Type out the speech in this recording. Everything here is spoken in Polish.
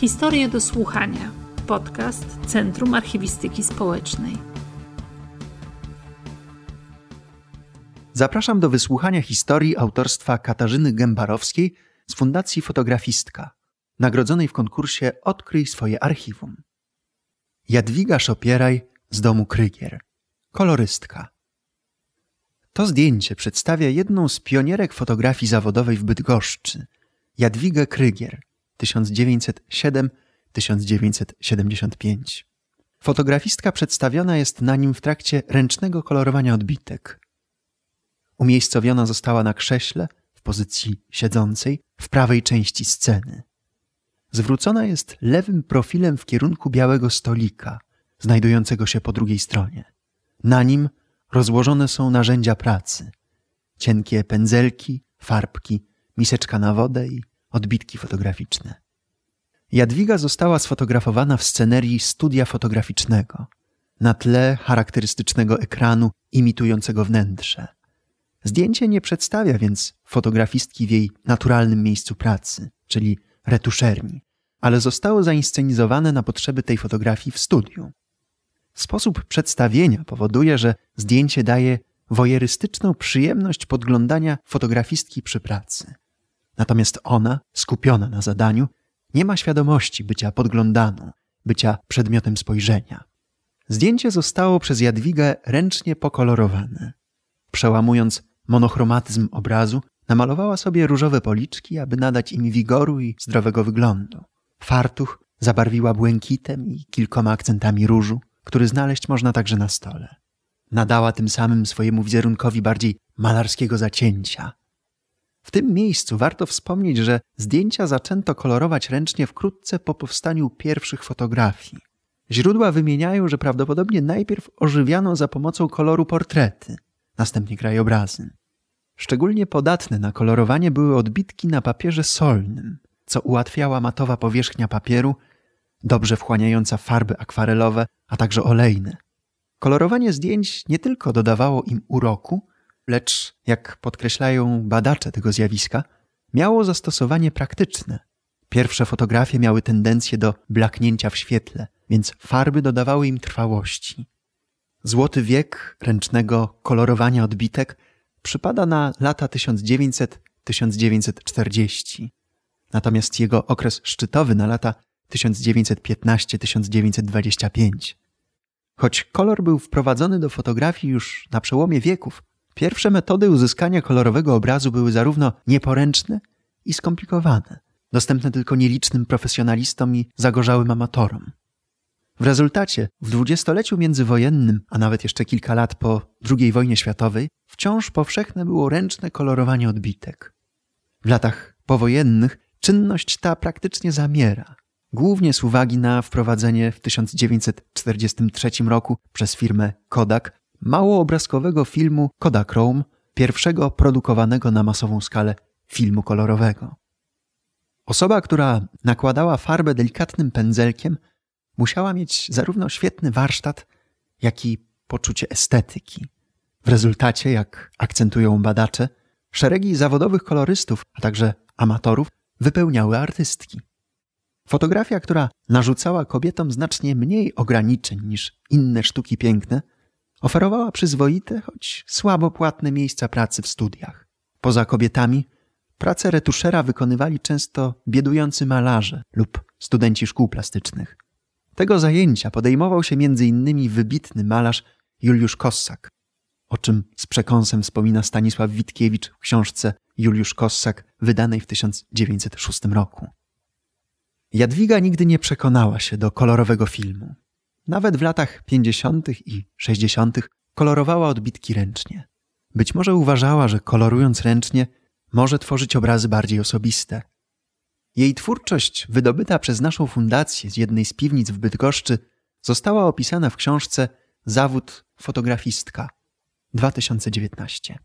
Historie do słuchania. Podcast Centrum Archiwistyki Społecznej. Zapraszam do wysłuchania historii autorstwa Katarzyny Gębarowskiej z Fundacji Fotografistka, nagrodzonej w konkursie Odkryj swoje archiwum. Jadwiga Szopieraj z domu Krygier, kolorystka. To zdjęcie przedstawia jedną z pionierek fotografii zawodowej w Bydgoszczy, Jadwigę Krygier, 1907-1975. Fotografistka przedstawiona jest na nim w trakcie ręcznego kolorowania odbitek. Umiejscowiona została na krześle w pozycji siedzącej w prawej części sceny. Zwrócona jest lewym profilem w kierunku białego stolika, znajdującego się po drugiej stronie. Na nim rozłożone są narzędzia pracy: cienkie pędzelki, farbki, miseczka na wodę i odbitki fotograficzne. Jadwiga została sfotografowana w scenerii studia fotograficznego, na tle charakterystycznego ekranu imitującego wnętrze. Zdjęcie nie przedstawia więc fotografistki w jej naturalnym miejscu pracy, czyli retuszerni, ale zostało zainscenizowane na potrzeby tej fotografii w studiu. Sposób przedstawienia powoduje, że zdjęcie daje wojerystyczną przyjemność podglądania fotografistki przy pracy. Natomiast ona, skupiona na zadaniu, nie ma świadomości bycia podglądaną, bycia przedmiotem spojrzenia. Zdjęcie zostało przez Jadwigę ręcznie pokolorowane. Przełamując monochromatyzm obrazu, namalowała sobie różowe policzki, aby nadać im wigoru i zdrowego wyglądu. Fartuch zabarwiła błękitem i kilkoma akcentami różu, który znaleźć można także na stole. Nadała tym samym swojemu wizerunkowi bardziej malarskiego zacięcia, w tym miejscu warto wspomnieć, że zdjęcia zaczęto kolorować ręcznie wkrótce po powstaniu pierwszych fotografii. Źródła wymieniają, że prawdopodobnie najpierw ożywiano za pomocą koloru portrety, następnie krajobrazy. Szczególnie podatne na kolorowanie były odbitki na papierze solnym, co ułatwiała matowa powierzchnia papieru, dobrze wchłaniająca farby akwarelowe, a także olejne. Kolorowanie zdjęć nie tylko dodawało im uroku, lecz jak podkreślają badacze tego zjawiska, miało zastosowanie praktyczne. Pierwsze fotografie miały tendencję do blaknięcia w świetle, więc farby dodawały im trwałości. Złoty wiek ręcznego kolorowania odbitek przypada na lata 1900-1940, natomiast jego okres szczytowy na lata 1915-1925. Choć kolor był wprowadzony do fotografii już na przełomie wieków, Pierwsze metody uzyskania kolorowego obrazu były zarówno nieporęczne i skomplikowane, dostępne tylko nielicznym profesjonalistom i zagorzałym amatorom. W rezultacie w dwudziestoleciu międzywojennym, a nawet jeszcze kilka lat po II wojnie światowej, wciąż powszechne było ręczne kolorowanie odbitek. W latach powojennych czynność ta praktycznie zamiera, głównie z uwagi na wprowadzenie w 1943 roku przez firmę Kodak małoobrazkowego filmu Kodachrome, pierwszego produkowanego na masową skalę filmu kolorowego. Osoba, która nakładała farbę delikatnym pędzelkiem, musiała mieć zarówno świetny warsztat, jak i poczucie estetyki. W rezultacie, jak akcentują badacze, szeregi zawodowych kolorystów, a także amatorów wypełniały artystki. Fotografia, która narzucała kobietom znacznie mniej ograniczeń niż inne sztuki piękne, Oferowała przyzwoite, choć słabo płatne miejsca pracy w studiach. Poza kobietami, pracę retuszera wykonywali często biedujący malarze lub studenci szkół plastycznych. Tego zajęcia podejmował się m.in. wybitny malarz Juliusz Kossak, o czym z przekąsem wspomina Stanisław Witkiewicz w książce Juliusz Kossak, wydanej w 1906 roku. Jadwiga nigdy nie przekonała się do kolorowego filmu. Nawet w latach 50. i 60. kolorowała odbitki ręcznie. Być może uważała, że kolorując ręcznie może tworzyć obrazy bardziej osobiste. Jej twórczość, wydobyta przez naszą fundację z jednej z piwnic w Bydgoszczy, została opisana w książce Zawód fotografistka 2019.